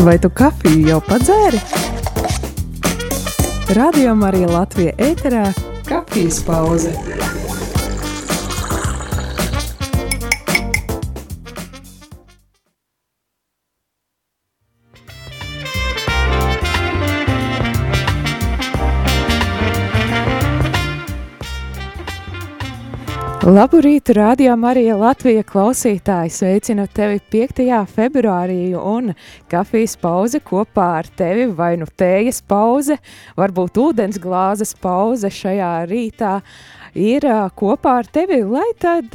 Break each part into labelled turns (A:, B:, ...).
A: Vai tu kafiju jau padzēri? Radio Marija Latvija ēterā - kafijas pauze. Labu rītu, rādījā Marija Latvija klausītāji. Sveicinu tevi 5. februārī un kafijas pauze kopā ar tevi vai nu tējas pauze, varbūt ūdens glāzes pauze šajā rītā ir kopā ar tevi, lai tad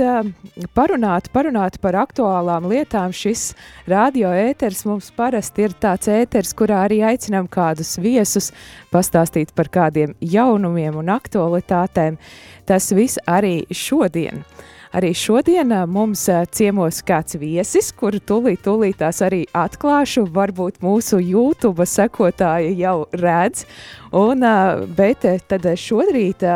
A: parunātu, parunātu par aktuālām lietām. Šis radio ēters mums parasti ir tāds ēters, kurā arī aicinām kādus viesus pastāstīt par kādiem jaunumiem un aktualitātēm. Tas viss arī šodien. Arī šodien mums ciemos kāds viesis, kuru tūlīt, tūlīt tās arī atklāšu. Varbūt mūsu YouTube sekotāji jau redz. Un, bet tad šodien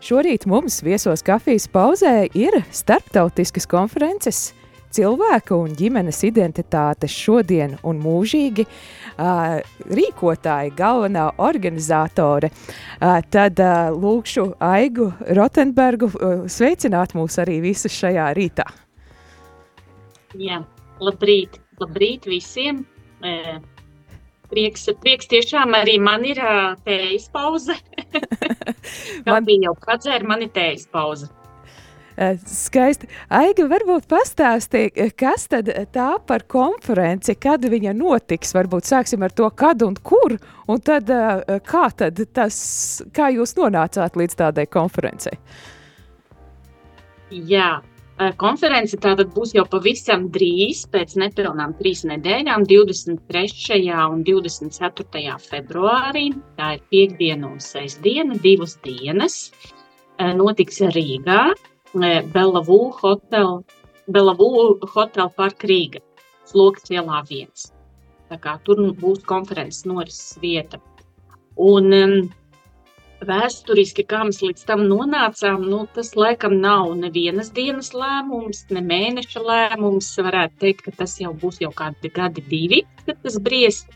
A: Šorīt mums viesos kafijas pauzē ir starptautiskas konferences cilvēka un ģimenes identitāte šodien un mūžīgi, uh, rīkotāja, galvenā organizatore. Uh, tad uh, lūkšu Aigu Rotenbergu uh, sveicināt mūs arī visus šajā rītā.
B: Jā, labrīt, labrīt visiem! Prieks, prieks tiešām arī man ir uh, tējas pauze. man bija jau padzēra, man ir tējas pauze.
A: Skaisti. Aiga, varbūt pastāstīja, kas tad tā par konferenci, kad viņa notiks? Varbūt sāksim ar to, kad un kur, un tad kā tad tas, kā jūs nonācāt līdz tādai konferencei?
B: Jā, Konference tātad būs jau pavisam drīz, pēc nepilnām trīs nedēļām, 23. un 24. februārī. Tā ir piekdiena un sestdiena, divas dienas. Notiks Rīgā, Belavu hotel, Belavu hotel park Rīga, Slokas ielā viens. Tā kā tur būs konferences norises vieta. Un um, vēsturiski, kā mēs līdz tam nonācām, nu, tas laikam nav nevienas dienas lēmums, ne mēneša lēmums. Varētu teikt, ka tas jau būs jau kādi gadi, divi, kad tas briest.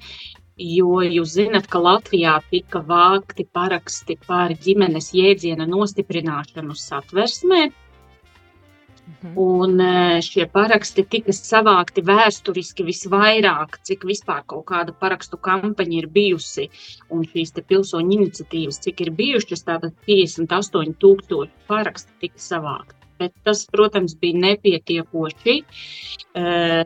B: Jo jūs zināt, ka Latvijā tika vākti paraksti par ģimenes jēdziena nostiprināšanu satversmē. Mhm. Un e, šie paraksti tika savākti vēsturiski visvairāk, cik vispār kaut kāda parakstu kampaņa ir bijusi. Un šīs pilsoņu iniciatīvas, cik ir bijušas, tātad 58,000 parakstu tika savākti. Bet tas, protams, bija nepietiekoši. E,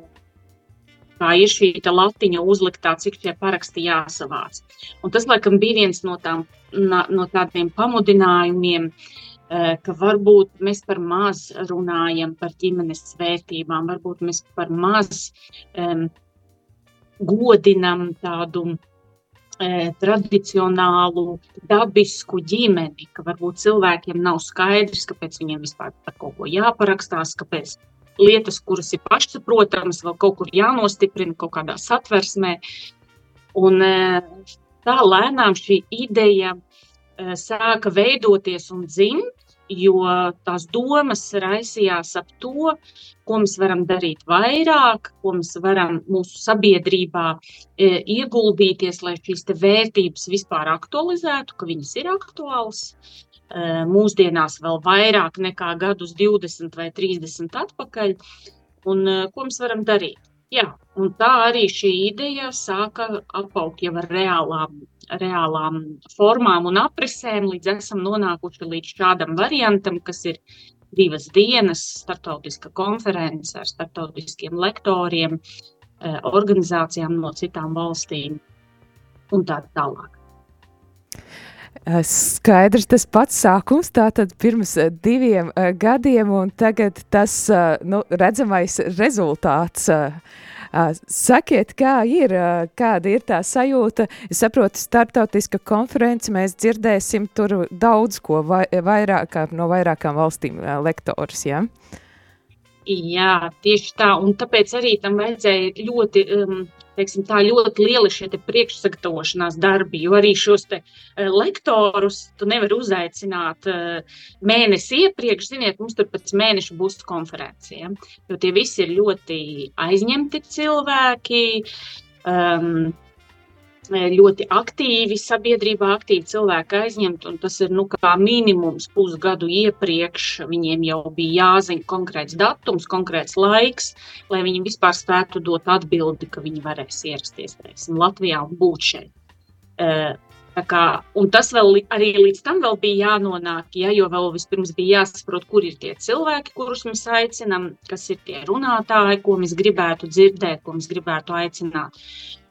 B: kā ir šī latiņa uzliktā, cik šie paraksti jāsavāc. Un tas, laikam, bija viens no, tām, no tādiem pamudinājumiem, uh, ka varbūt mēs par maz runājam par ģimenes vērtībām, varbūt mēs par maz um, godinam tādu e, tradicionālu, dabisku ģimeni, ka varbūt cilvēkiem nav skaidrs, kāpēc viņiem vispār par kaut ko jāparakstās, kāpēc lietas, kuras ir pašsaprotamas, vēl kaut kur jānostiprina kaut kādā satversmē. Un e, tā lēnām šī ideja sāka veidoties un dzimt, jo tās domas raisījās ap to, ko mēs varam darīt vairāk, ko mēs varam mūsu sabiedrībā e, ieguldīties, lai šīs vērtības vispār aktualizētu, ka viņas ir aktuālas. E, mūsdienās vēl vairāk nekā gadus 20 vai 30 atpakaļ. Un, e, ko mēs varam darīt? Jā, tā arī šī ideja sāka apaugt jau ar reālām reālām formām un aprisēm, līdz esam nonākuši līdz šādam variantam, kas ir divas dienas startautiska konference ar startautiskiem lektoriem, eh, organizācijām no citām valstīm un tā tālāk.
A: Eh, skaidrs, tas pats sākums, tātad pirms eh, diviem gadiem, un tagad tas nu, redzamais rezultāts Sakiet, kā ir, kāda ir tā sajūta? Es saprotu, startautiska konference, mēs dzirdēsim tur daudz ko vai, vairāk no vairākām valstīm lektors, ja?
B: Jā, tieši tā, un tāpēc arī tam vajadzēja ļoti um, teiksim, tā ļoti lieli šie priekšsagatavošanās darbi, jo arī šos te, uh, lektorus tu nevari uzaicināt uh, mēnesi iepriekš, ziniet, mums tur pēc mēneša būs konferencija, jo tie visi ir ļoti aizņemti cilvēki, um, ļoti aktīvi, sabiedrībā aktīvi cilvēki aizņemt, un tas ir nu, minimums pusgadu iepriekš. Viņiem jau bija jāzina konkrēts datums, konkrēts laiks, lai viņi vispār spētu dot atbildi, ka viņi varēs ierasties teiksim, Latvijā un būt šeit. Kā, un tas vēl arī līdz tam bija jānonāk, ja, jo vēl vispirms bija jāsaprot, kur ir tie cilvēki, kurus mēs aicinām, kas ir tie runātāji, ko mēs gribētu dzirdēt, ko mēs gribētu aicināt.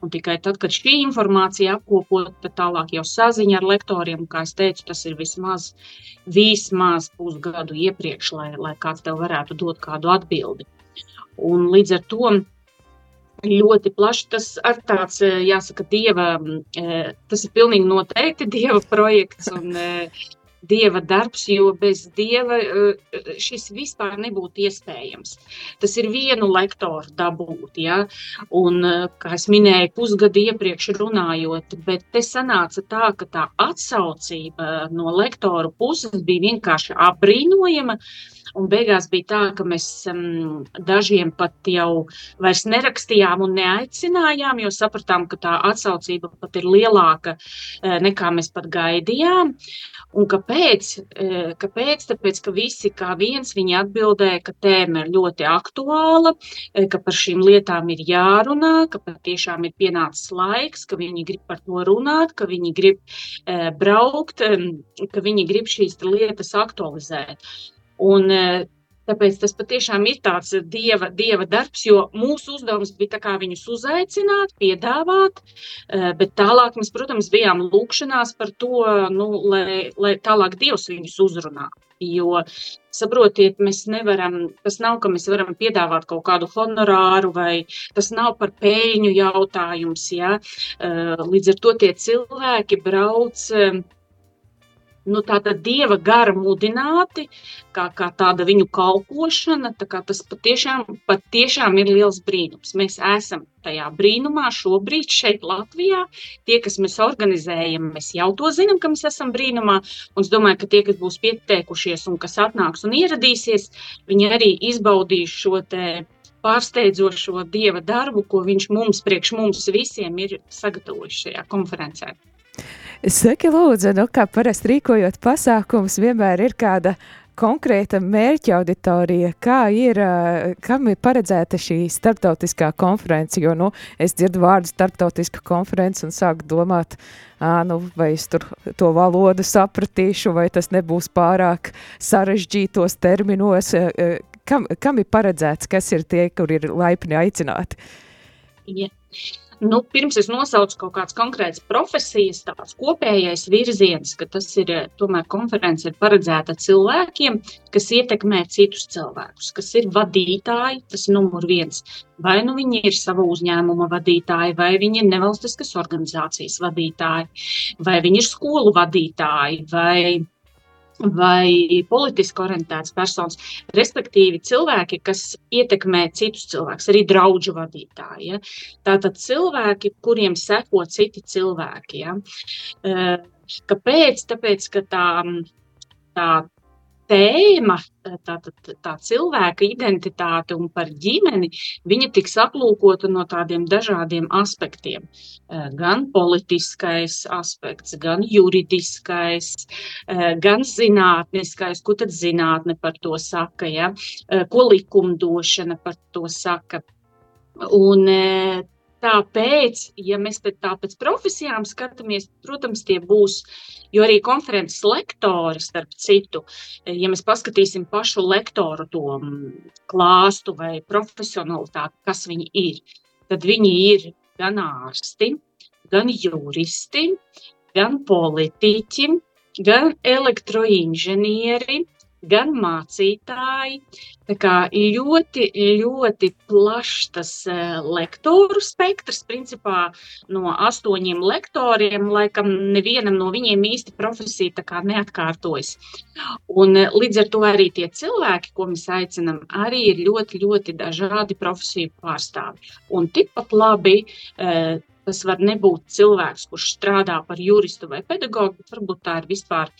B: Un tikai tad, kad šī informācija apkopot, tad tālāk jau saziņa ar lektoriem, kā es teicu, tas ir vismaz, vismaz pusgadu iepriekš, lai, lai kāds tev varētu dot kādu atbildi. Un līdz ar to ļoti plašs. Tas ir tāds, eh, jāsaka, dieva, eh, tas ir pilnīgi noteikti dieva projekts un eh, dieva darbs, jo bez dieva šis vispār nebūtu iespējams. Tas ir vienu lektoru dabūt, ja? un, kā es minēju, pusgadu iepriekš runājot, bet te sanāca tā, ka tā atsaucība no lektoru puses bija vienkārši apbrīnojama. Un beigās bija tā, ka mēs um, dažiem pat jau vairs nerakstījām un neaicinājām, jo sapratām, ka tā atsaucība pat ir lielāka uh, nekā mēs pat gaidījām. Un kāpēc? Uh, kāpēc? Tāpēc, ka visi kā viens viņi atbildēja, ka tēma ir ļoti aktuāla, ka par šīm lietām ir jārunā, ka patiešām ir pienācis laiks, ka viņi grib par to runāt, ka viņi grib braukt, ka viņi grib šīs lietas aktualizēt. Un, Tāpēc tas patiešām ir tāds dieva, dieva darbs, jo mūsu uzdevums bija viņus uzaicināt, piedāvāt, e, bet tālāk mēs, protams, bijām lūkšanās par to, nu, lai, lai tālāk Dievs viņus uzrunā. Jo, saprotiet, mēs nevaram, tas nav, ka mēs varam piedāvāt kaut kādu honorāru, vai tas nav par peļņu jautājums. Ja? E, līdz ar to tie cilvēki brauc nu, tāda dieva gara mudināti, kā, kā tāda viņu kalpošana. Tā tas patiešām, patiešām ir liels brīnums. Mēs esam tajā brīnumā šobrīd šeit Latvijā. Tie, kas mēs organizējam, mēs jau to zinām, ka mēs esam brīnumā. Un es domāju, ka tie, kas būs pieteikušies un kas atnāks un ieradīsies, viņi arī izbaudīs šo pārsteidzošo dieva darbu, ko viņš mums, priekš mums visiem ir sagatavojis šajā konferencē.
A: Saki, lūdzu, nu, kā parasti rīkojot pasākumus, vienmēr ir kāda konkrēta mērķa auditorija, kā ir, kam ir paredzēta šī starptautiskā konference, jo, nu, es dzirdu vārdu starptautiska konference un sāku domāt, ā, nu, vai es tur to valodu sapratīšu, vai tas nebūs pārāk sarežģītos terminos, kam, kam ir paredzēts, kas ir tie, kur ir laipni aicināti?
B: Yeah. Nu, pirms es nosaucu kaut kādas konkrētas profesijas, tāds kopējais virziens, ka tas ir tomēr konference ir paredzēta cilvēkiem, kas ietekmē citus cilvēkus, kas ir vadītāji, tas ir numur viens. Vai nu viņi ir sava uzņēmuma vadītāji, vai viņi ir nevalstiskas organizācijas vadītāji, vai viņi ir skolu vadītāji, vai vai politiski orientēts personas, respektīvi cilvēki, kas ietekmē citus cilvēkus, arī draugu vadītāji. Ja? Tātad cilvēki, kuriem seko citi cilvēki. Ja? Kāpēc? Tāpēc, ka tā, tā tēma, eh, tā, tā, tā cilvēka identitāte un par ģimeni, viņa tiks aplūkota no tādiem dažādiem aspektiem. Eh, gan politiskais aspekts, gan juridiskais, eh, gan zinātniskais, ko tad zinātne par to saka, ja? ko likumdošana par to saka. Un Tāpēc, ja mēs pēc, tā pēc profesijām skatāmies, protams, tie būs, jo arī konferences lektori, starp citu, ja mēs paskatīsim pašu lektoru to mm, klāstu vai profesionalitāti, kas viņi ir, tad viņi ir gan ārsti, gan juristi, gan politiķi, gan elektroinženieri, gan mācītāji. Tā kā ļoti, ļoti plašs tas uh, lektoru spektrs, principā no astoņiem lektoriem, laikam nevienam no viņiem īsti profesija neatkārtojas. Un uh, līdz ar to arī tie cilvēki, ko mēs aicinam, arī ir ļoti, ļoti dažādi profesiju pārstāvi. Un tikpat labi uh, tas var nebūt cilvēks, kurš strādā par juristu vai pedagogu, bet varbūt tā ir vispār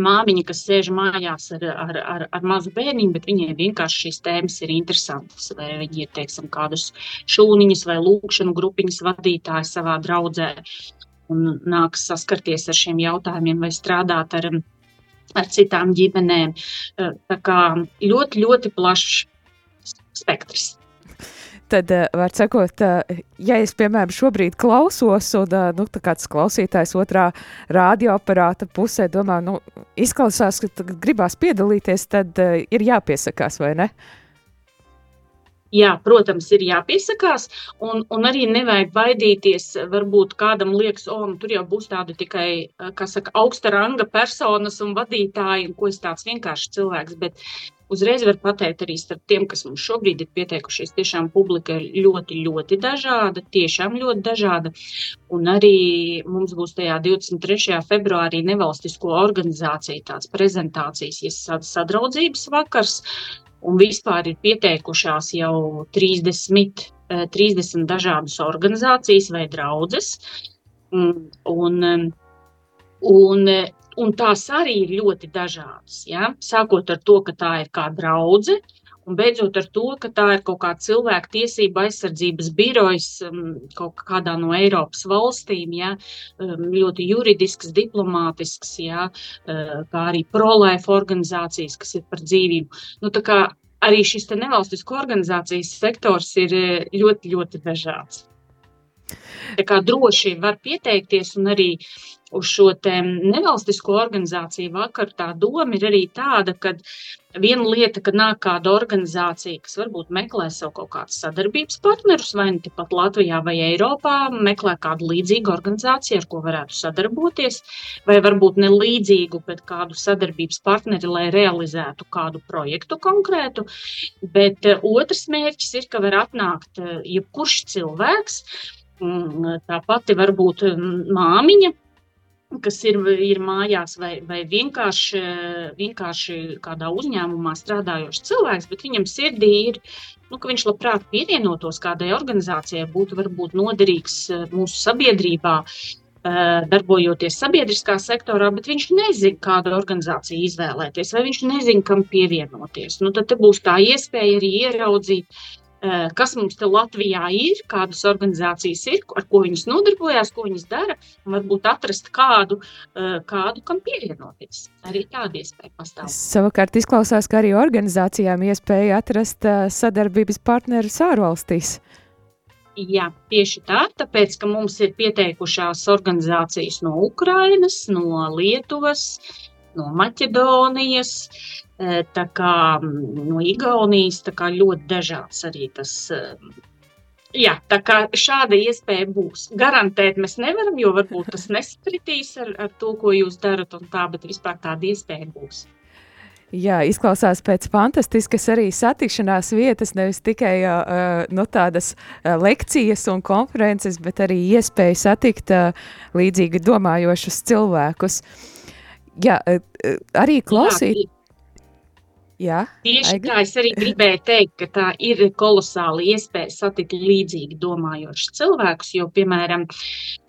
B: māmiņa, kas sēž mājās ar, ar, ar, ar mazu bērniņu, bet viņai vienkārši šīs tēmas ir interesantas. Vai viņi ir, teiksim, kādus šūniņus vai lūkšanu grupiņas vadītāji savā draudzē un nāks saskarties ar šiem jautājumiem vai strādāt ar, ar citām ģimenēm. Tā kā ļoti, ļoti plašs spektrs
A: tad, uh, var sakot, uh, ja es, piemēram, šobrīd klausos, un uh, nu, kāds klausītājs otrā radioaparāta pusē domā, nu, izklausās, ka gribās piedalīties, tad ir jāpiesakās, vai ne?
B: Jā, protams, ir jāpiesakās, un, un arī nevajag baidīties. Varbūt kādam liekas, o, nu, tur jau būs tādi tikai, saka, augsta ranga personas un vadītāji, un ko es tāds vienkārši cilvēks. Bet Uzreiz var pateikt arī starp tiem, kas mums šobrīd ir pieteikušies, tiešām publika ir ļoti, ļoti dažāda, tiešām ļoti dažāda. Un arī mums būs tajā 23. februārī nevalstisko organizāciju tāds prezentācijas, ja sadraudzības vakars, un vispār ir pieteikušās jau 30, 30 eh, dažādas organizācijas vai draudzes. Un, un, un Un tās arī ir ļoti dažādas. Ja? Sākot ar to, ka tā ir kā draudzene, un beidzot ar to, ka tā ir kaut kāda cilvēku tiesība aizsardzības birojas um, kaut kādā no Eiropas valstīm, ja, um, ļoti juridisks, diplomātisks, ja, uh, kā arī pro-life organizācijas, kas ir par dzīvību. Nu, arī šis nevalstisko organizācijas sektors ir uh, ļoti, ļoti dažāds. Tā kā droši var pieteikties un arī uz šo nevalstisko organizāciju vakaru. Tā doma ir arī tāda, ka viena lieta, kad nāk kāda organizācija, kas varbūt meklē sev kaut kādus sadarbības partnerus, vai nu pat Latvijā vai Eiropā, meklē kādu līdzīgu organizāciju, ar ko varētu sadarboties, vai varbūt ne līdzīgu, bet kādu sadarbības partneri, lai realizētu kādu projektu konkrētu. Bet eh, otrs mērķis ir, ka var atnākt eh, jebkurš cilvēks, mm, tā pati varbūt mm, māmiņa, kas ir, ir mājās, vai, vai vienkārši, vienkārši kādā uzņēmumā strādājošs cilvēks, bet viņam sirdī ir, nu, ka viņš labprāt pievienotos kādai organizācijai, būtu varbūt noderīgs eh, mūsu sabiedrībā, eh, darbojoties sabiedriskā sektorā, bet viņš nezina, kādu organizāciju izvēlēties, vai viņš nezina, kam pievienoties. Nu, tad būs tā iespēja arī ieraudzīt kas mums te Latvijā ir, kādas organizācijas ir, ar ko viņas nodarbojas, ko viņas dara, un varbūt atrast kādu, eh, kādu kam pievienoties. Arī tāda iespēja pastāv.
A: Savukārt izklausās, ka arī organizācijām iespēja atrast eh, sadarbības partnerus ārvalstīs.
B: Jā, tieši tā, tāpēc, ka mums ir pieteikušās organizācijas no Ukrainas, no Lietuvas, no Maķedonijas, tā kā no Igaunijas, tā kā ļoti dažāds arī tas. Jā, tā kā šāda iespēja būs. Garantēt mēs nevaram, jo varbūt tas nesakritīs ar, ar to, ko jūs darat, un tā, bet vispār tāda iespēja būs.
A: Jā, izklausās pēc fantastiskas arī satikšanās vietas, nevis tikai uh, no tādas uh, lekcijas un konferences, bet arī iespēja satikt uh, līdzīgi domājošus cilvēkus. Jā, uh, arī klausīt. Jā, Jā,
B: Tieši Aigi. tā es arī gribēju teikt, ka tā ir kolosāla iespēja satikt līdzīgi domājošus cilvēkus, jo, piemēram,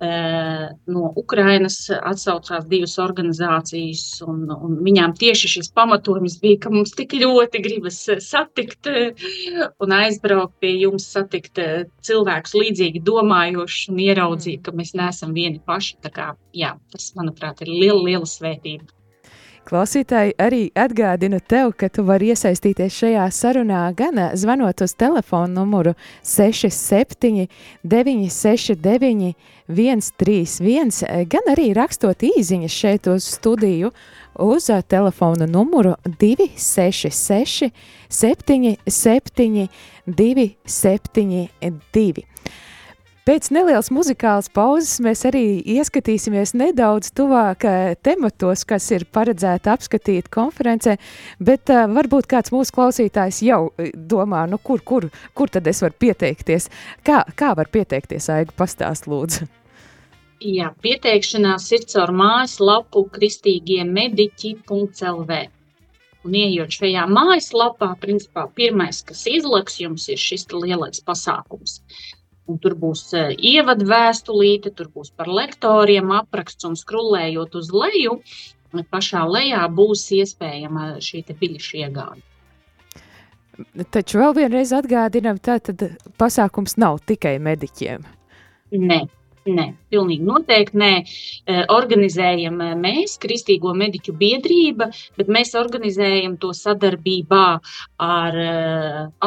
B: eh, no Ukrainas atsaucās divas organizācijas, un, un viņām tieši šis pamatojums bija, ka mums tik ļoti gribas satikt eh, un aizbraukt pie jums, satikt eh, cilvēkus līdzīgi domājošus un ieraudzīt, mm. ka mēs neesam vieni paši. Tā kā, jā, tas, manuprāt, ir liela, liela svētība.
A: Klausītāji, arī atgādinu tev, ka tu vari iesaistīties šajā sarunā gan zvanot uz telefonu numuru 67 969 131, gan arī rakstot īziņas šeit uz studiju uz telefona numuru 266 77 272. Pēc nelielas muzikālas pauzes mēs arī ieskatīsimies nedaudz tuvāk eh, tematos, kas ir paredzēti apskatīt konferencē, bet uh, varbūt kāds mūsu klausītājs jau eh, domā, nu kur, kur, kur tad es varu pieteikties? Kā, kā var pieteikties, Aiga, pastāst lūdzu?
B: Jā, pieteikšanās ir caur mājaslapu kristīgie mediķi.lv. Un ieejot šajā mājaslapā, principā pirmais, kas izlaks jums, ir šis lielais pasākums. Un tur būs uh, ievadu vēstulīte, tur būs par lektoriem apraksts un skrulējot uz leju. pašā lejā būs iespējama šī biļešu iegāde.
C: Taču vēl vienreiz atgādinām, tā tad pasākums nav tikai mediķiem.
B: Nē, Nē, pilnīgi noteikti nē. Organizējam mēs, Kristīgo mediķu biedrība, bet mēs organizējam to sadarbībā ar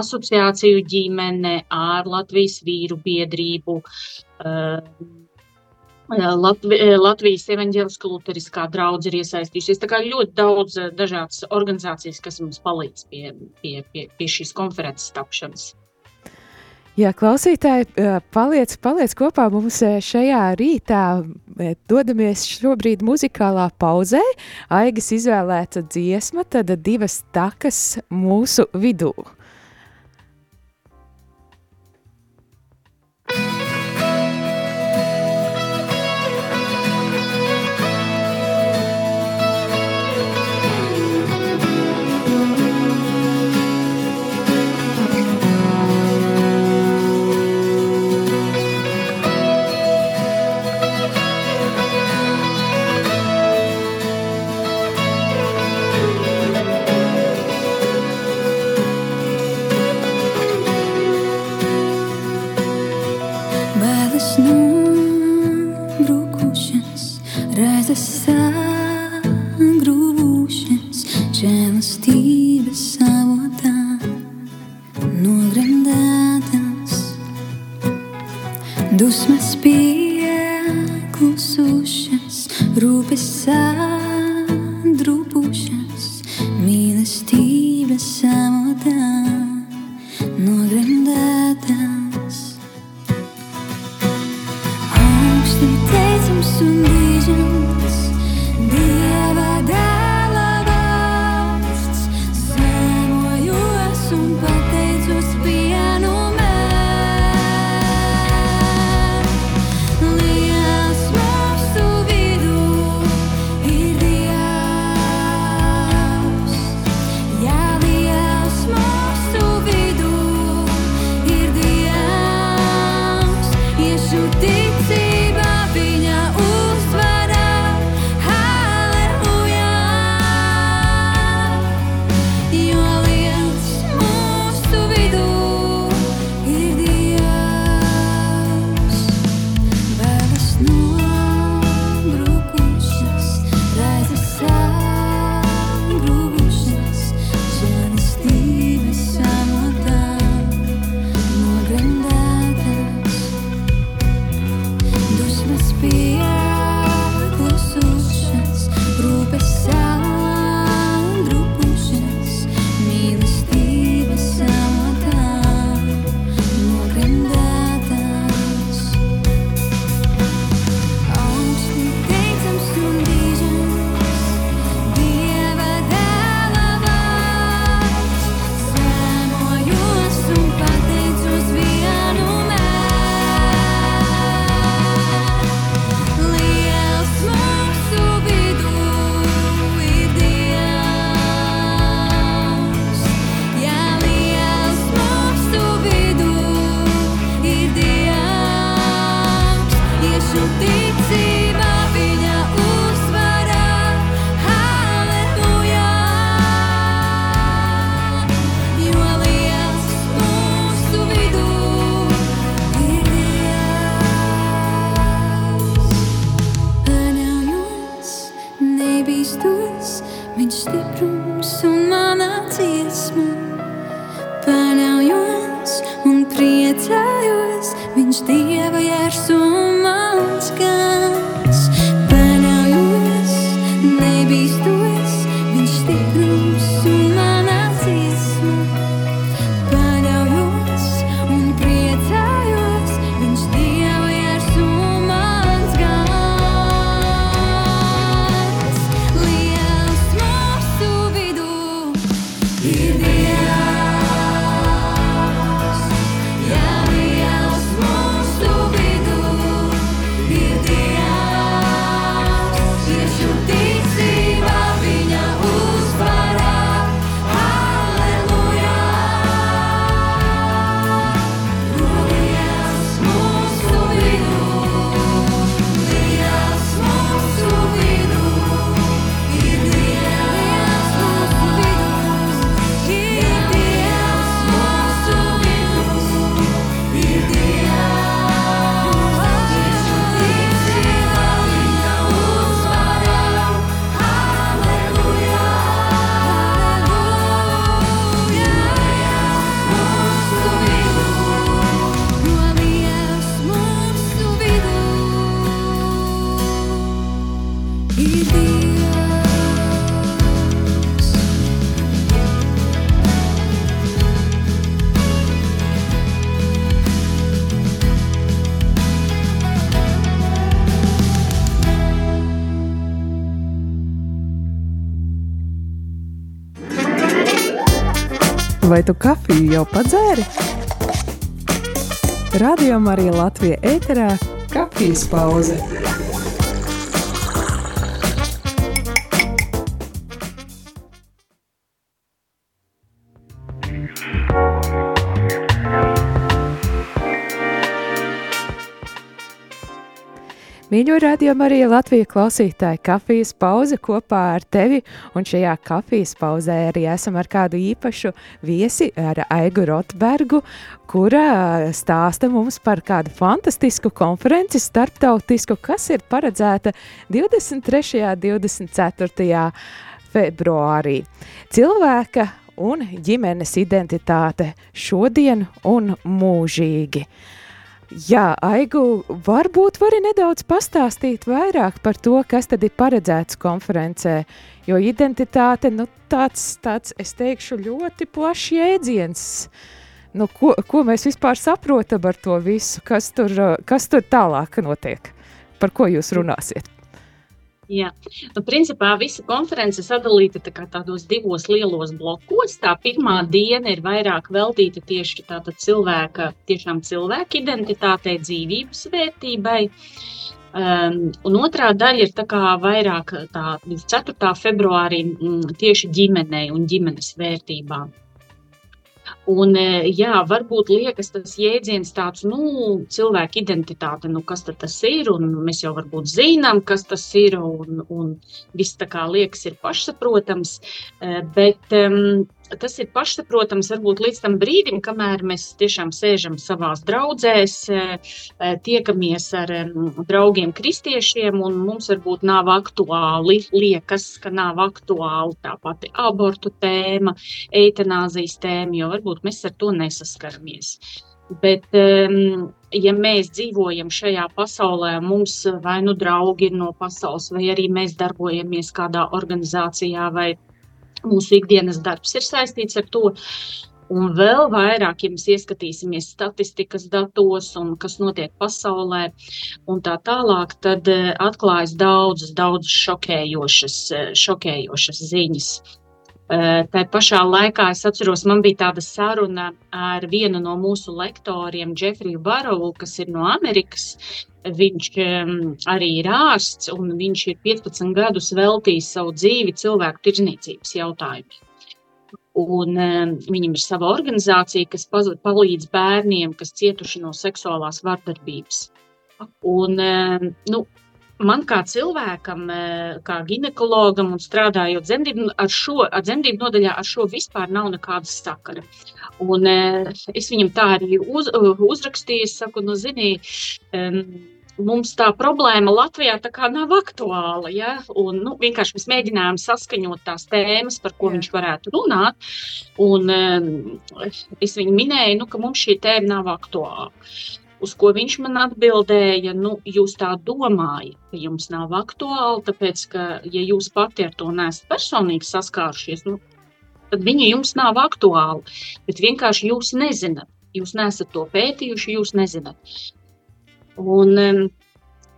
B: asociāciju ģimene, ar Latvijas vīru biedrību, Latvi, Latvijas evaņģēliskā luteriskā draudze ir iesaistījusies. Tā kā ļoti daudz dažādas organizācijas, kas mums palīdz pie, pie, pie, pie šīs konferences tapšanas.
C: Jā, klausītāji, paliec, paliec kopā mums šajā rītā. Dodamies šobrīd muzikālā pauzē. Aigas izvēlēta dziesma, tad divas takas mūsu vidū.
D: waiting
A: Vai tu kafiju jau padzēri? Radio Marija Latvija ēterā - kafijas pauze. Mīļo radiomu arī Latvijas klausītāji kafijas pauze kopā ar tevi, un šajā kafijas pauzē arī esam ar kādu īpašu viesi, ar Aigu Rotbergu, kura stāsta mums par kādu fantastisku konferenci starptautisku, kas ir paredzēta 23. un 24. februārī. Cilvēka un ģimenes identitāte šodien un mūžīgi. Jā, Aigu, varbūt vari nedaudz pastāstīt vairāk par to, kas tad ir paredzēts konferencē, jo identitāte, nu tāds, tāds es teikšu, ļoti plašs jēdziens. Nu, ko, ko mēs vispār saprotam ar to visu, kas tur, kas tur tālāk notiek? Par ko jūs runāsiet?
B: Jā, nu, principā visa konference sadalīta tā tādos divos lielos blokos. Tā pirmā diena ir vairāk veltīta tieši cilvēka, tiešām cilvēka identitātei, dzīvības vērtībai. Um, un otrā daļa ir vairāk tā 4. februārī m, tieši ģimenei un ģimenes vērtībām. Un, e, jā, varbūt liekas tas jēdziens tāds, nu, cilvēka identitāte, nu, kas tas ir, un mēs jau varbūt zinām, kas tas ir, un, un viss tā kā liekas ir pašsaprotams, e, bet um, tas ir pašsaprotams varbūt līdz tam brīdim, kamēr mēs tiešām sēžam savās draudzēs, eh, eh, tiekamies ar draugiem kristiešiem, un mums varbūt nav aktuāli, liekas, ka nav aktuāli tā pati abortu tēma, eitanāzijas tēma, jo varbūt mēs ar to nesaskaramies. Bet, ja mēs dzīvojam šajā pasaulē, mums vai nu draugi ir no pasaules, vai arī mēs darbojamies kādā organizācijā vai Mūsu ikdienas darbs ir saistīts ar to. Un vēl vairāk, ja mēs ieskatīsimies statistikas datos un kas notiek pasaulē un tā tālāk, tad eh, atklājas daudzas, daudzas šokējošas, eh, šokējošas ziņas. Eh, tā pašā laikā es atceros, man bija tāda saruna ar vienu no mūsu lektoriem, Jeffrey Barovu, kas ir no Amerikas. Viņš arī ir ārsts, un viņš ir 15 gadus veltījis savu dzīvi cilvēku tirdzniecības jautājumiem. Un, um, viņam ir sava organizācija, kas palīdz bērniem, kas cietuši no seksuālās vardarbības. Un, um, nu, man kā cilvēkam, kā ginekologam un strādājot dzemdību, ar šo ar dzemdību nodaļā, ar šo vispār nav nekādas sakara. Un es viņam tā arī uz, uzrakstīju, es saku, nu, zini, um, mums tā problēma Latvijā tā kā nav aktuāla. Ja? Un, nu, vienkārši mēs mēģinājām saskaņot tās tēmas, par ko Jā. viņš varētu runāt. Un, es viņu minēju, nu, ka mums šī tēma nav aktuāla. Uz ko viņš man atbildēja, nu, jūs tā domājat, ka jums nav aktuāli, tāpēc, ka, ja jūs pati ar to neesat personīgi saskārušies, nu, tad viņa jums nav aktuāla. Bet vienkārši jūs nezināt, jūs neesat to pētījuši, jūs nezināt. Un,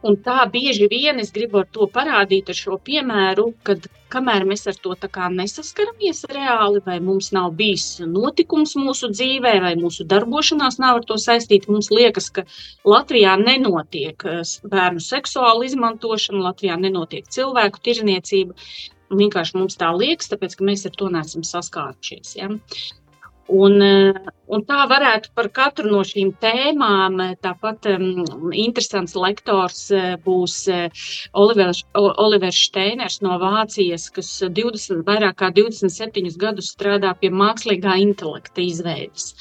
B: un tā bieži vien es gribu ar to parādīt, ar šo piemēru, kad kamēr mēs ar to nesaskaramies reāli, vai mums nav bijis notikums mūsu dzīvē, vai mūsu darbošanās nav ar to saistīta, mums liekas, ka Latvijā nenotiek eh, bērnu seksuāla izmantošana, Latvijā nenotiek cilvēku tirzniecība. Vienkārši mums tā liekas, tāpēc ka mēs ar to neesam saskārušies. Ja? Un, eh, un tā varētu par katru no šīm tēmām. Eh, tāpat um, interesants lektors eh, būs Olivers, Olivers Steiners no Vācijas, kas 20, vairāk kā 27 gadus strādā pie mākslīgā intelekta izveides.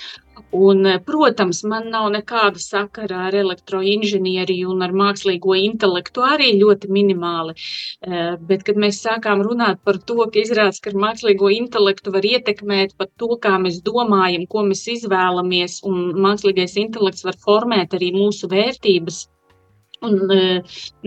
B: Un, eh, protams, man nav nekāda sakara ar elektroinženieriju un ar mākslīgo intelektu arī ļoti minimāli. Eh, bet, kad mēs sākām runāt par to, ka izrādās, ka ar mākslīgo intelektu var ietekmēt pat to, kā mēs domājam, ko mēs izvēlamies, un mākslīgais intelekts var formēt arī mūsu vērtības, Un e,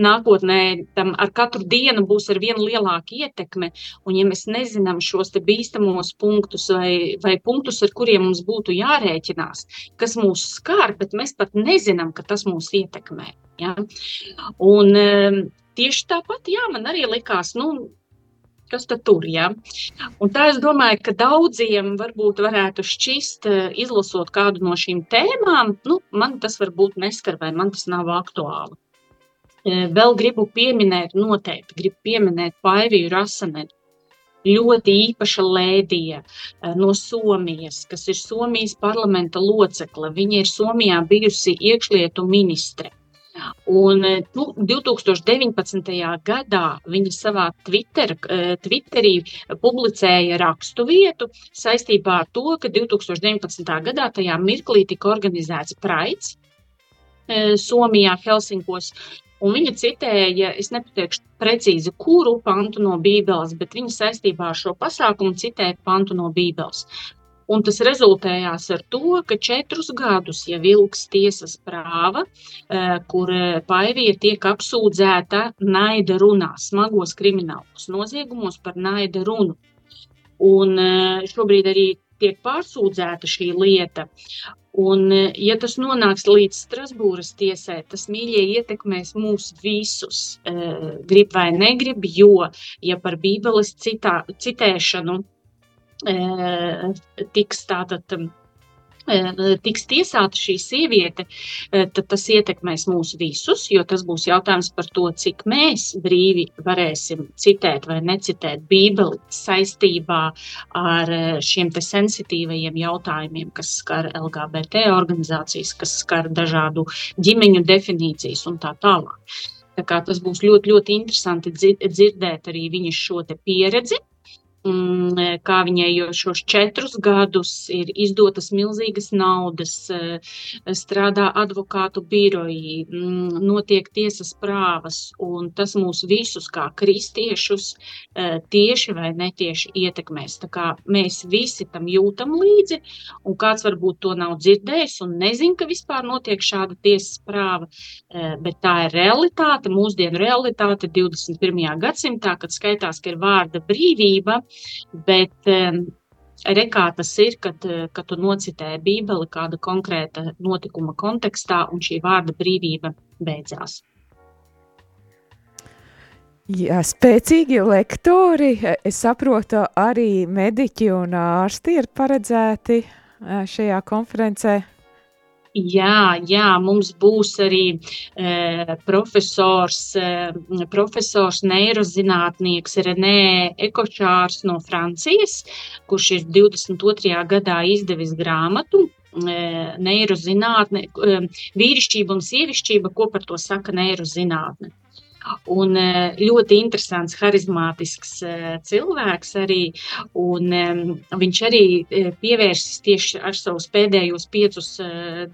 B: nākotnē tam ar katru dienu būs ar vien lielāka ietekme. Un, ja mēs nezinām šos bīstamos punktus vai, vai punktus, ar kuriem mums būtu jārēķinās, kas mūs skar, bet mēs pat nezinām, ka tas mūs ietekmē. Ja? Un, e, tieši tāpat, jā, man arī likās, nu, kas tad tur, ja? Un tā es domāju, ka daudziem varbūt varētu šķist, izlasot kādu no šīm tēmām, nu, man tas varbūt neskar vai man tas nav aktuāli. Vēl gribu pieminēt, noteikti gribu pieminēt Paiviju Rasanetu, ļoti īpaša lēdija no Somijas, kas ir Somijas parlamenta locekle. Viņa ir Somijā bijusi iekšlietu ministre. Un nu, 2019. gadā viņa savā Twitter, Twitterī publicēja rakstu vietu saistībā ar to, ka 2019. gadā tajā mirklī tika organizēts Praids Somijā, Helsinkos. Un viņa citēja, es nepateikšu precīzi, kuru pantu no Bībeles, bet viņa saistībā ar šo pasākumu citēja pantu no Bībeles. Un tas rezultējās ar to, ka četrus gadus jau ilgs tiesas prāva, eh, kur eh, Paivija tiek apsūdzēta naida runā, smagos kriminālos noziegumos par naida runu. Un eh, šobrīd arī tiek pārsūdzēta šī lieta. Un, ja tas nonāks līdz Strasbūras tiesai, tas mīļie ietekmēs mūs visus, grib vai negrib, jo, ja par Bībeles citā, citēšanu tiks tātad tiks tiesāta šī sieviete, tad tas ietekmēs mūs visus, jo tas būs jautājums par to, cik mēs brīvi varēsim citēt vai necitēt Bībeli saistībā ar šiem te sensitīvajiem jautājumiem, kas skar LGBT organizācijas, kas skar dažādu ģimeņu definīcijas un tā tālāk. Tā kā tas būs ļoti, ļoti interesanti dzirdēt arī viņas šo pieredzi, Mm, kā viņai jau šos četrus gadus ir izdotas milzīgas naudas, eh, strādā advokātu biroji, mm, notiek tiesas prāvas, un tas mūs visus kā kristiešus eh, tieši vai netieši ietekmēs. Tā kā mēs visi tam jūtam līdzi, un kāds varbūt to nav dzirdējis un nezin, ka vispār notiek šāda tiesas prāva, eh, bet tā ir realitāte, mūsdienu realitāte 21. gadsimtā, kad skaitās, ka ir vārda brīvība, Bet um, rekā tas ir, kad, kad tu nocitē Bībeli kāda konkrēta notikuma kontekstā, un šī vārda brīvība beidzās.
A: Jā, spēcīgi lektori, es saprotu, arī mediķi un ārsti ir paredzēti šajā konferencē.
B: Jā, jā, mums būs arī e, profesors, e, profesors neirozinātnieks Renē Ekočārs no Francijas, kurš ir 22. gadā izdevis grāmatu e, neirozinātne, e, vīrišķība un sievišķība, ko par to saka neirozinātne. Un eh, ļoti interesants, harizmātisks eh, cilvēks arī. Un viņš arī pievērsis tieši ar savus pēdējos piecus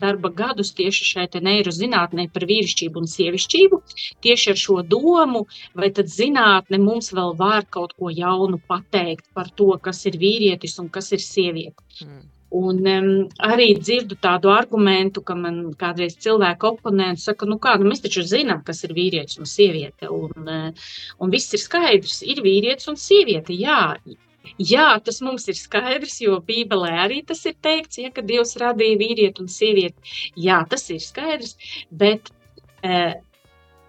B: darba gadus tieši šai neirozinātnē par vīrišķību un sievišķību. Tieši ar šo domu, vai tad zinātne mums vēl var kaut ko jaunu pateikt par to, kas ir vīrietis un kas ir sieviete. Mm. Un um, arī dzirdu tādu argumentu, ka man kādreiz cilvēku oponents saka, nu kā, nu mēs taču zinām, kas ir vīrietis un sieviete, un, uh, un viss ir skaidrs, ir vīrietis un sieviete, jā. Jā, tas mums ir skaidrs, jo Bībelē arī tas ir teikts, ja, ka Dievs radīja vīrieti un sievieti. Jā, tas ir skaidrs, bet uh,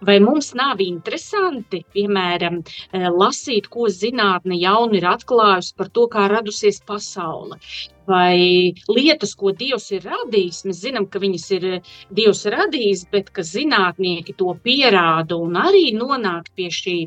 B: Vai mums nav interesanti, piemēram, eh, lasīt, ko zinātne jaunu ir atklājusi par to, kā radusies pasaule? Vai lietas, ko Dievs ir radījis, mēs zinām, ka viņas ir eh, Dievs radījis, bet ka zinātnieki to pierāda un arī nonāk pie šī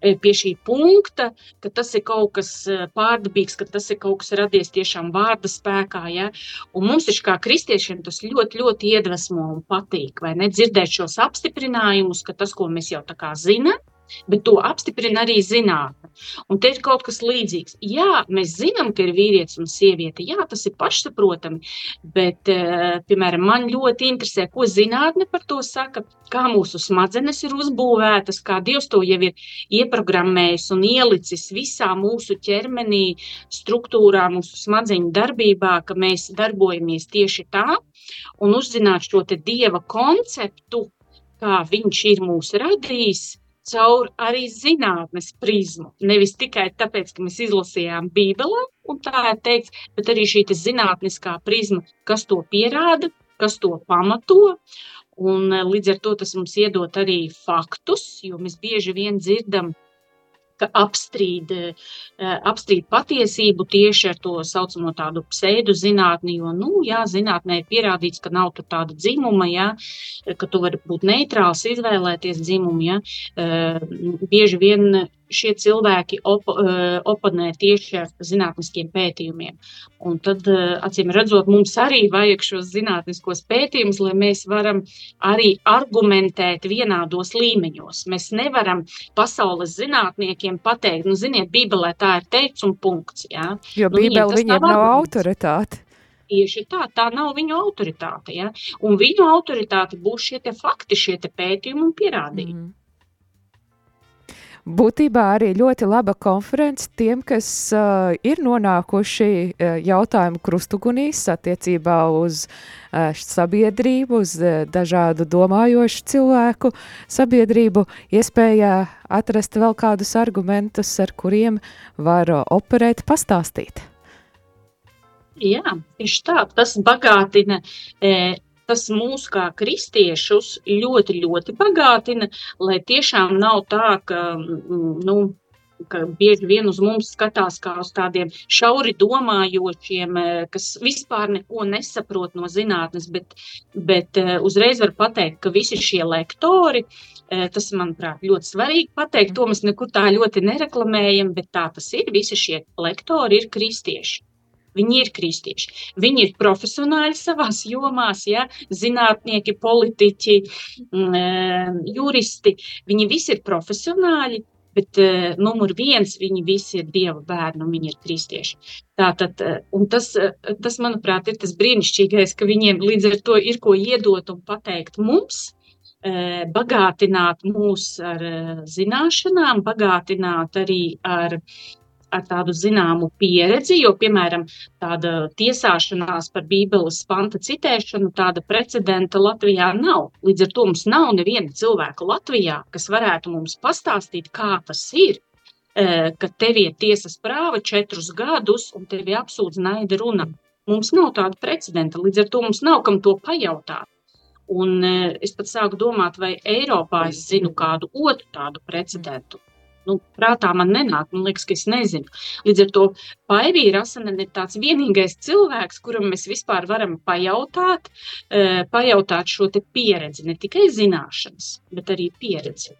B: E, pie šī punkta, ka tas ir kaut kas e, pārdabīgs, ka tas ir kaut kas radies tiešām vārda spēkā. Ja? Un mums taču kā kristiešiem tas ļoti, ļoti iedvesmo un patīk, vai ne? Dzirdēt šos apstiprinājumus, ka tas, ko mēs jau tā kā zinām, bet to apstiprina arī zinātne. Un te ir kaut kas līdzīgs. Jā, mēs zinām, ka ir vīrietis un sieviete. Jā, tas ir pašsaprotami, bet, eh, piemēram, man ļoti interesē, ko zinātne par to saka, kā mūsu smadzenes ir uzbūvētas, kā Dievs to jau ir ieprogrammējis un ielicis visā mūsu ķermenī, struktūrā, mūsu smadzeņu darbībā, ka mēs darbojamies tieši tā, un uzzināt šo Dieva konceptu, kā viņš ir mūs radījis, caur arī zinātnes prizmu. Nevis tikai tāpēc, ka mēs izlasījām Bībelē, un tā ir teikts, bet arī šī zinātniskā prizma, kas to pierāda, kas to pamato. Un, eh, līdz ar to tas mums iedod arī faktus, jo mēs bieži vien dzirdam apstrīd, apstrīd patiesību tieši ar to saucamo tādu pseidu zinātni, jo, nu, jā, zinātnē ir pierādīts, ka nav tur tāda dzimuma, jā, ka tu vari būt neitrāls, izvēlēties dzimumu, jā. Bieži vien šie cilvēki op, oponē tieši ar zinātniskiem pētījumiem. Un tad, acīm redzot, mums arī vajag šos zinātniskos pētījumus, lai mēs varam arī argumentēt vienādos līmeņos. Mēs nevaram pasaules zinātniekiem pateikt, nu, ziniet, Bībelē tā ir teikts un punkts. Jā.
A: Jo nu, Bībele viņiem, nav autoritāte.
B: Tieši tā, tā nav viņu autoritāte. Ja? Un viņu autoritāte būs šie fakti, šie pētījumi un pierādījumi. Mm
A: būtībā arī ļoti laba konference tiem, kas uh, ir nonākuši uh, jautājumu krustugunīs attiecībā uz uh, sabiedrību, uz uh, dažādu domājošu cilvēku sabiedrību, iespējā atrast vēl kādus argumentus, ar kuriem var uh, operēt, pastāstīt.
B: Jā, tieši tā. Tas bagātina e, tas mūs kā kristiešus ļoti, ļoti bagātina, lai tiešām nav tā, ka, mm, nu, ka bieži vien uz mums skatās kā uz tādiem šauri domājošiem, eh, kas vispār neko nesaprot no zinātnes, bet, bet eh, uzreiz var pateikt, ka visi šie lektori, eh, tas, manuprāt, ļoti svarīgi pateikt, to mēs nekur tā ļoti nereklamējam, bet tā tas ir, visi šie lektori ir kristieši. Viņi ir kristieši. Viņi ir profesionāļi savās jomās, ja? zinātnieki, politiķi, mm, eh, juristi. Viņi visi ir profesionāļi, bet uh, numur viens viņi visi ir dieva bērni un viņi ir kristieši. Tātad, uh, tas, uh, tas, manuprāt, ir tas brīnišķīgais, ka viņiem līdz ar to ir ko iedot un pateikt mums, uh, bagātināt mūs ar uh, zināšanām, bagātināt arī ar uh, ar tādu zināmu pieredzi, jo, piemēram, tāda tiesāšanās par Bībeles panta citēšanu, tāda precedenta Latvijā nav. Līdz ar to mums nav neviena cilvēka Latvijā, kas varētu mums pastāstīt, kā tas ir, e, ka tev ir tiesas prāva četrus gadus un tevi apsūdz naida runa. Mums nav tāda precedenta, līdz ar to mums nav kam to pajautāt. Un e, es pat sāku domāt, vai Eiropā es zinu kādu otru tādu precedentu nu, prātā man nenāk, man liekas, ka es nezinu. Līdz ar to Paivīra Asanen ir tāds vienīgais cilvēks, kuram mēs vispār varam pajautāt, eh, pajautāt šo pieredzi, ne tikai zināšanas, bet arī pieredzi.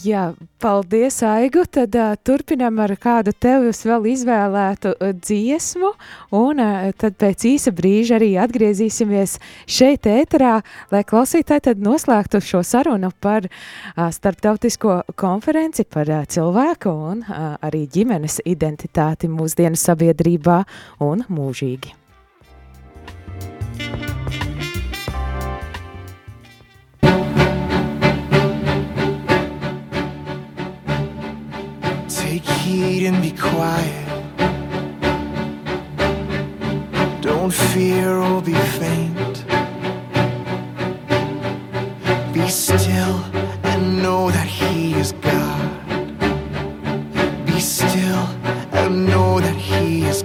A: Jā, paldies, Aigu. Tad uh, turpinām ar kādu tev vēl izvēlētu uh, dziesmu, un uh, tad pēc īsa brīža arī atgriezīsimies šeit ēterā, lai klausītāji noslēgtu šo sarunu par uh, starptautisko konferenci par uh, cilvēku un uh, arī ģimenes identitāti mūsdienu sabiedrībā un mūžīgi.
E: Heed and be quiet. Don't fear or be faint. Be still and know that He is God. Be still and know that He is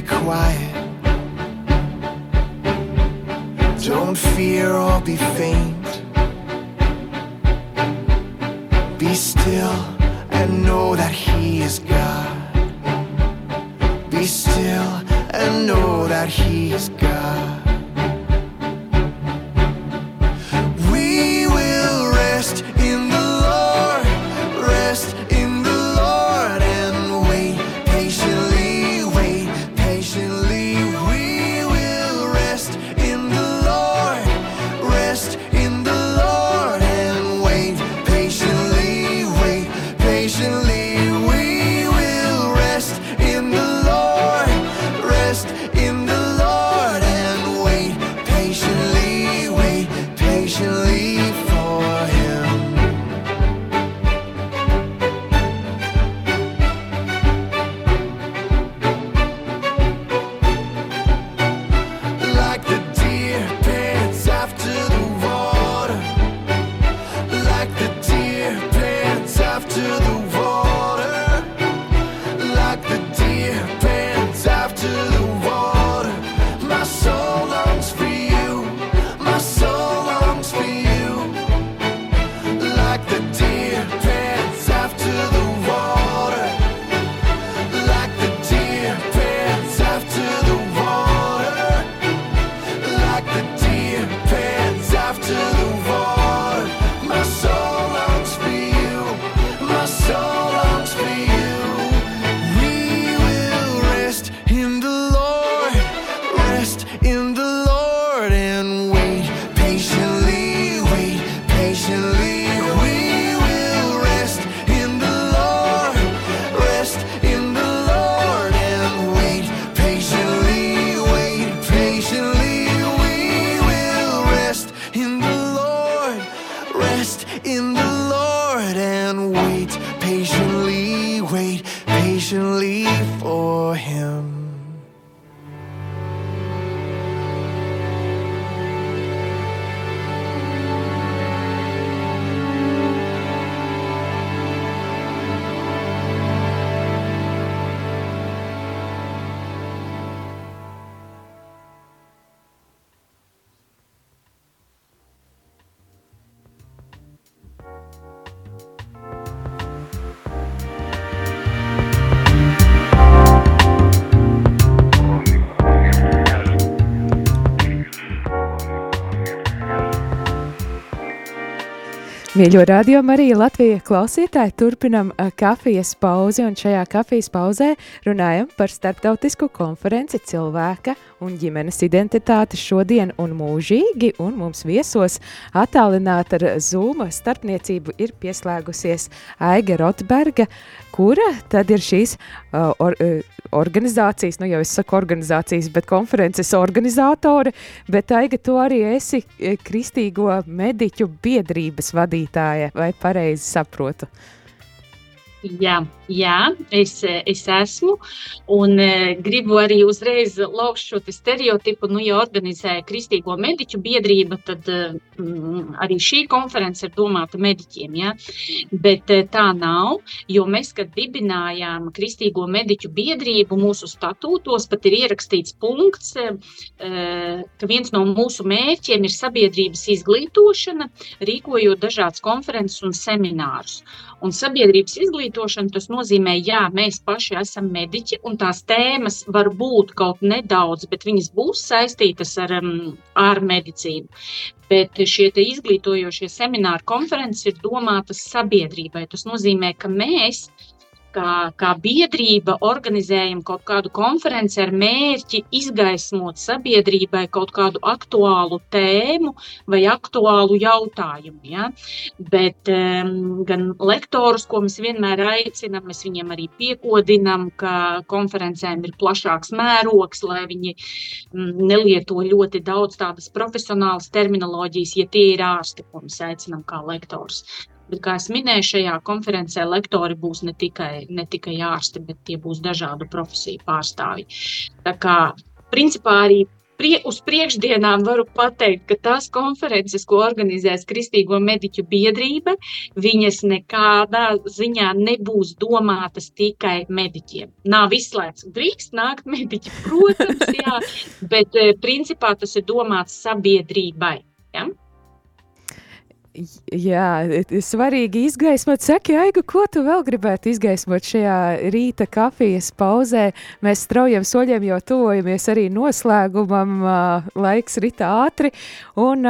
E: be quiet. Don't fear or be faint. Be still
A: Mīļo radio Marija Latvija klausītāji, turpinam kafijas pauzi, un šajā kafijas pauzē runājam par starptautisku konferenci cilvēka un ģimenes identitāti šodien un mūžīgi, un mums viesos attālināt ar Zoom starpniecību ir pieslēgusies Aiga Rotberga, kura tad ir šīs uh, or, uh, organizācijas, nu jau es saku organizācijas, bet konferences organizātore, bet Aiga, tu arī esi Kristīgo mediķu biedrības vadītāja, vai pareizi saprotu?
B: Jā, Jā, es, es esmu. Un e, gribu arī uzreiz laukt šo stereotipu. Nu, ja organizēja Kristīgo mediķu biedrība, tad mm, arī šī konference ir domāta mediķiem. Ja? Bet e, tā nav, jo mēs, kad dibinājām Kristīgo mediķu biedrību, mūsu statūtos pat ir ierakstīts punkts, e, ka viens no mūsu mērķiem ir sabiedrības izglītošana, rīkojot dažādas konferences un seminārus. Un sabiedrības izglītošana tas nozīmē, jā, mēs paši esam mediķi, un tās tēmas var būt kaut nedaudz, bet viņas būs saistītas ar, um, ar medicīnu. Bet šie izglītojošie semināri konferences ir domātas sabiedrībai. Tas nozīmē, ka mēs kā, kā biedrība organizējam kaut kādu konferenci ar mērķi izgaismot sabiedrībai kaut kādu aktuālu tēmu vai aktuālu jautājumu. Ja? Bet um, gan lektorus, ko mēs vienmēr aicinām, mēs viņiem arī piekodinām, ka konferencēm ir plašāks mērogs, lai viņi nelieto ļoti daudz tādas profesionālas terminoloģijas, ja tie ir ārsti, ko mēs aicinām kā lektors. Bet, kā jau minēju, šajā konferencē lektori būs ne tikai, ne tikai ārsti, bet tie būs dažādu profesiju pārstāvji. Tā kā principā arī prie, uz priekšdienām varu pateikt, ka tās konferences, ko organizēs Kristīgo mediķu biedrība, viņas nekādā ziņā nebūs domātas tikai mediķiem. Nav izslēgts, drīkst nākt mediķi, protams, jā, bet eh, principā tas ir domāts sabiedrībai. Ja?
A: Jā, svarīgi izgaismot. Saki, Aigu, ko tu vēl gribētu izgaismot šajā rīta kafijas pauzē? Mēs straujiem soļiem jau tuvojamies arī noslēgumam, laiks rita ātri. Un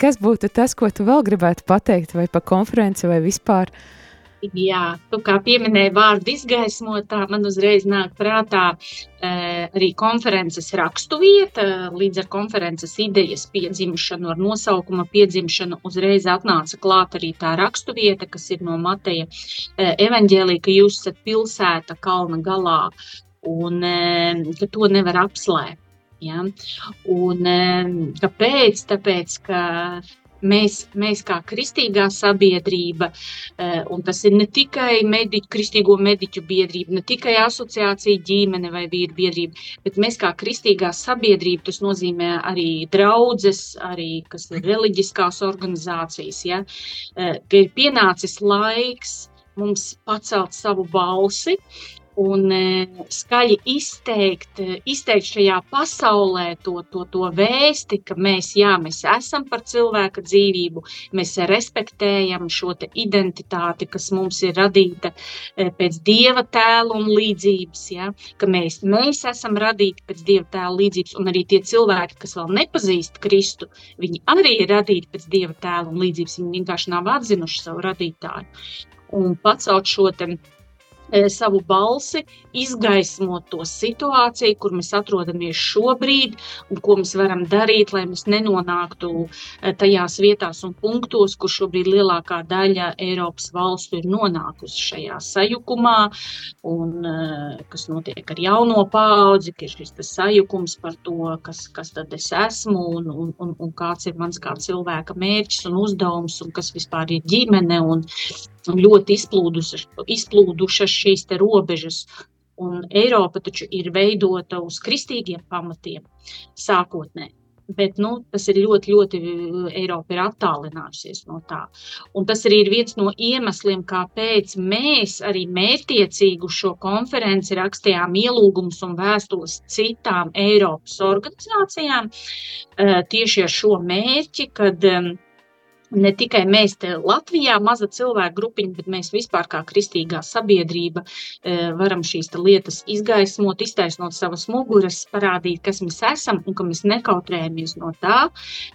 A: kas būtu tas, ko tu vēl gribētu pateikt, vai pa konferenci, vai vispār? Uh,
B: Jā, tu kā pieminēji vārdu izgaismotā, man uzreiz nāk prātā e, arī konferences rakstu vieta. Līdz ar konferences idejas piedzimšanu, ar nosaukuma piedzimšanu, uzreiz atnāca klāt arī tā rakstu vieta, kas ir no Mateja e, evaņģēlī, ka jūs esat pilsēta kalna galā un e, ka to nevar apslēpt. Ja? Un, kāpēc? Tāpēc, ka Mēs, mēs kā kristīgā sabiedrība, eh, un tas ir ne tikai mediķu, kristīgo mediķu biedrība, ne tikai asociācija ģimene vai vīru biedrība, bet mēs kā kristīgā sabiedrība, tas nozīmē arī draudzes, arī, kas ir reliģiskās organizācijas, ja, eh, ka ir pienācis laiks mums pacelt savu balsi un e, skaļi izteikt, e, izteikt šajā pasaulē to, to, to vēsti, ka mēs, jā, mēs esam par cilvēka dzīvību, mēs respektējam šo identitāti, kas mums ir radīta e, pēc dieva tēla un līdzības, ja? ka mēs, mēs esam radīti pēc dieva tēla līdzības, un arī tie cilvēki, kas vēl nepazīst Kristu, viņi arī ir radīti pēc dieva tēla un līdzības, viņi vienkārši nav atzinuši savu radītāju. Un pacelt šo E, savu balsi, izgaismot to situāciju, kur mēs atrodamies šobrīd, un ko mēs varam darīt, lai mēs nenonāktu e, tajās vietās un punktos, kur šobrīd lielākā daļa Eiropas valstu ir nonākusi šajā sajukumā, un e, kas notiek ar jauno paudzi, ka ir šis sajukums par to, kas, kas tad es esmu, un, un, un, un kāds ir mans kā cilvēka mērķis un uzdevums, un kas vispār ir ģimene, un, ļoti izplūdušas, izplūdušas šīs robežas. Un Eiropa taču ir veidota uz kristīgiem pamatiem sākotnēji. Bet nu, tas ir ļoti, ļoti Eiropa ir attālinājusies no tā. Un tas arī ir viens no iemesliem, kāpēc mēs arī mērķiecīgi šo konferenci rakstījām ielūgumus un vēstules citām Eiropas organizācijām tieši ar šo mērķi, kad ne tikai mēs te Latvijā, maza cilvēku grupiņa, bet mēs vispār kā kristīgā sabiedrība e, varam šīs lietas izgaismot, iztaisnot savas muguras, parādīt, kas mēs esam un ka mēs nekautrējamies no tā,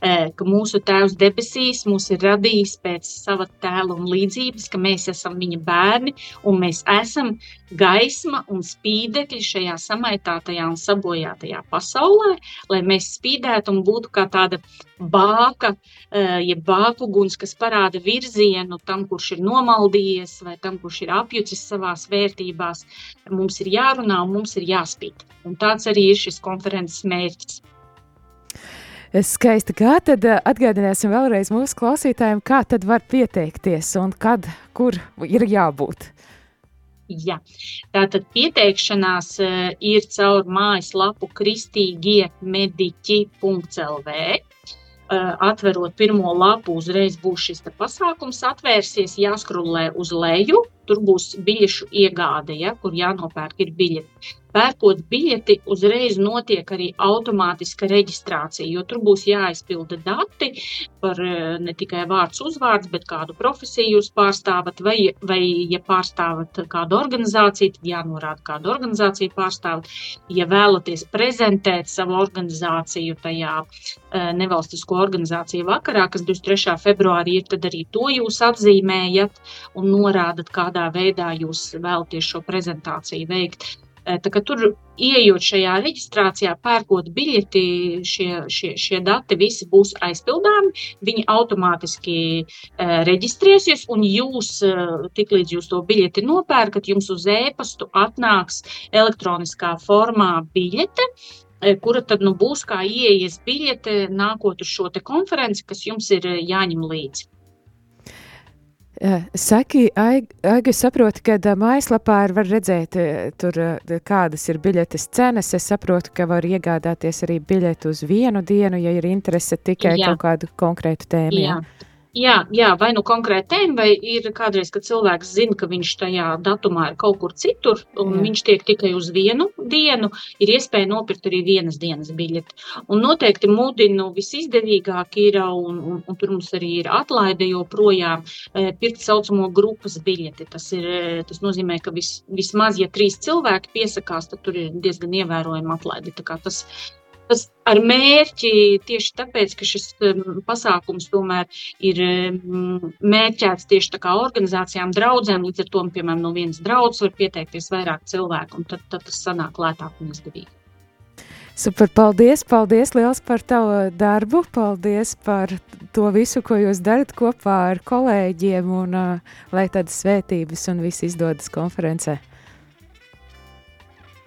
B: e, ka mūsu Tēvs debesīs mūs ir radījis pēc sava tēla un līdzības, ka mēs esam viņa bērni un mēs esam gaisma un spīdekļi šajā samaitātajā un sabojātajā pasaulē, lai mēs spīdētu un būtu kā tāda bāka, eh, jeb bākuguns, kas parāda virzienu tam, kurš ir nomaldījies vai tam, kurš ir apjucis savās vērtībās. Mums ir jārunā un mums ir jāspīd. Un tāds arī ir šis konferences mērķis.
A: Skaisti. Kā tad eh, atgādināsim vēlreiz mūsu klausītājiem, kā tad var pieteikties un kad, kur ir jābūt?
B: Ja. Tātad pieteikšanās uh, ir caur mājaslapu kristīgie mediķi.lv. Eh, atverot pirmo lapu, uzreiz būs šis pasākums atvērsies, jāskrulē uz leju. Tur būs biļešu iegāde, ja, kur jānopērk ir biļeti. Pērkot biļeti, uzreiz notiek arī automātiska reģistrācija, jo tur būs jāizpilda dati par eh, ne tikai vārds, uzvārds, bet kādu profesiju jūs pārstāvat, vai, vai ja pārstāvat kādu organizāciju, tad jānorāda, kādu organizāciju pārstāvat. Ja vēlaties prezentēt savu organizāciju tajā eh, nevalstisko organizāciju vakarā, kas 23. februārī ir, tad arī to jūs apzīmējat un norādat, kādā veidā jūs vēlaties šo prezentāciju veikt. Tur, ieejot šajā reģistrācijā, pērkot biļeti, šie, šie, šie dati visi būs aizpildāmi. Viņi automātiski uh, reģistrēsies, un jūs, uh, tiklīdz jūs to biļeti nopērkat, jums uz e-pastu atnāks elektroniskā formā biļete kura tad nu, būs kā ieejas biļete nākot uz šo konferenci, kas jums ir jāņem līdzi.
A: Eh, saki, Aiga, saproti, ka eh, mājaslapā var redzēt, eh, tur, kādas ir biļetes cenas. Es saprotu, ka var iegādāties arī biļeti uz vienu dienu, ja ir interese tikai Jā. kaut kādu konkrētu tēmu. Jā. Jā.
B: Jā, jā, vai nu konkrēti tēma, vai ir kādreiz, kad cilvēks zina, ka viņš tajā datumā ir kaut kur citur, un jā. viņš tiek tikai uz vienu dienu, ir iespēja nopirkt arī vienas dienas biļeti. Un noteikti mudinu visizdevīgāk ir, un, un, un tur mums arī ir atlaide joprojām, pirkt saucamo grupas biļeti. Tas, ir, tas nozīmē, ka vis, vismaz, ja trīs cilvēki piesakās, tad tur ir diezgan ievērojama atlaide. Tas Tas ar mērķi tieši tāpēc, ka šis um, pasākums tomēr ir um, mērķēts tieši tā kā organizācijām, draudzēm. Līdz ar to, piemēram, no vienas draudzes var pieteikties vairāk cilvēku, un tad, tad tas sanāk lētāk un izdevīgi.
A: Super, paldies, paldies liels par tavu darbu, paldies par to visu, ko jūs darat kopā ar kolēģiem, un uh, lai tādas svētības un viss izdodas konferencē.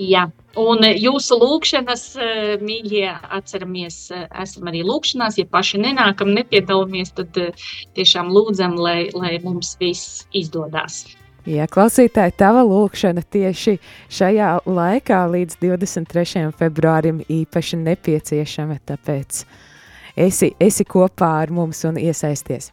B: Jā, un jūsu lūkšanas, eh, mīļie, atceramies, eh, esam arī lūkšanās. Ja paši nenākam, nepiedalāmies, tad tiešām lūdzam, lai, lai mums viss izdodas.
A: Jā, klausītāji, tava lūkšana tieši šajā laikā līdz 23. februārim īpaši nepieciešama, tāpēc esi, esi kopā ar mums un iesaisties.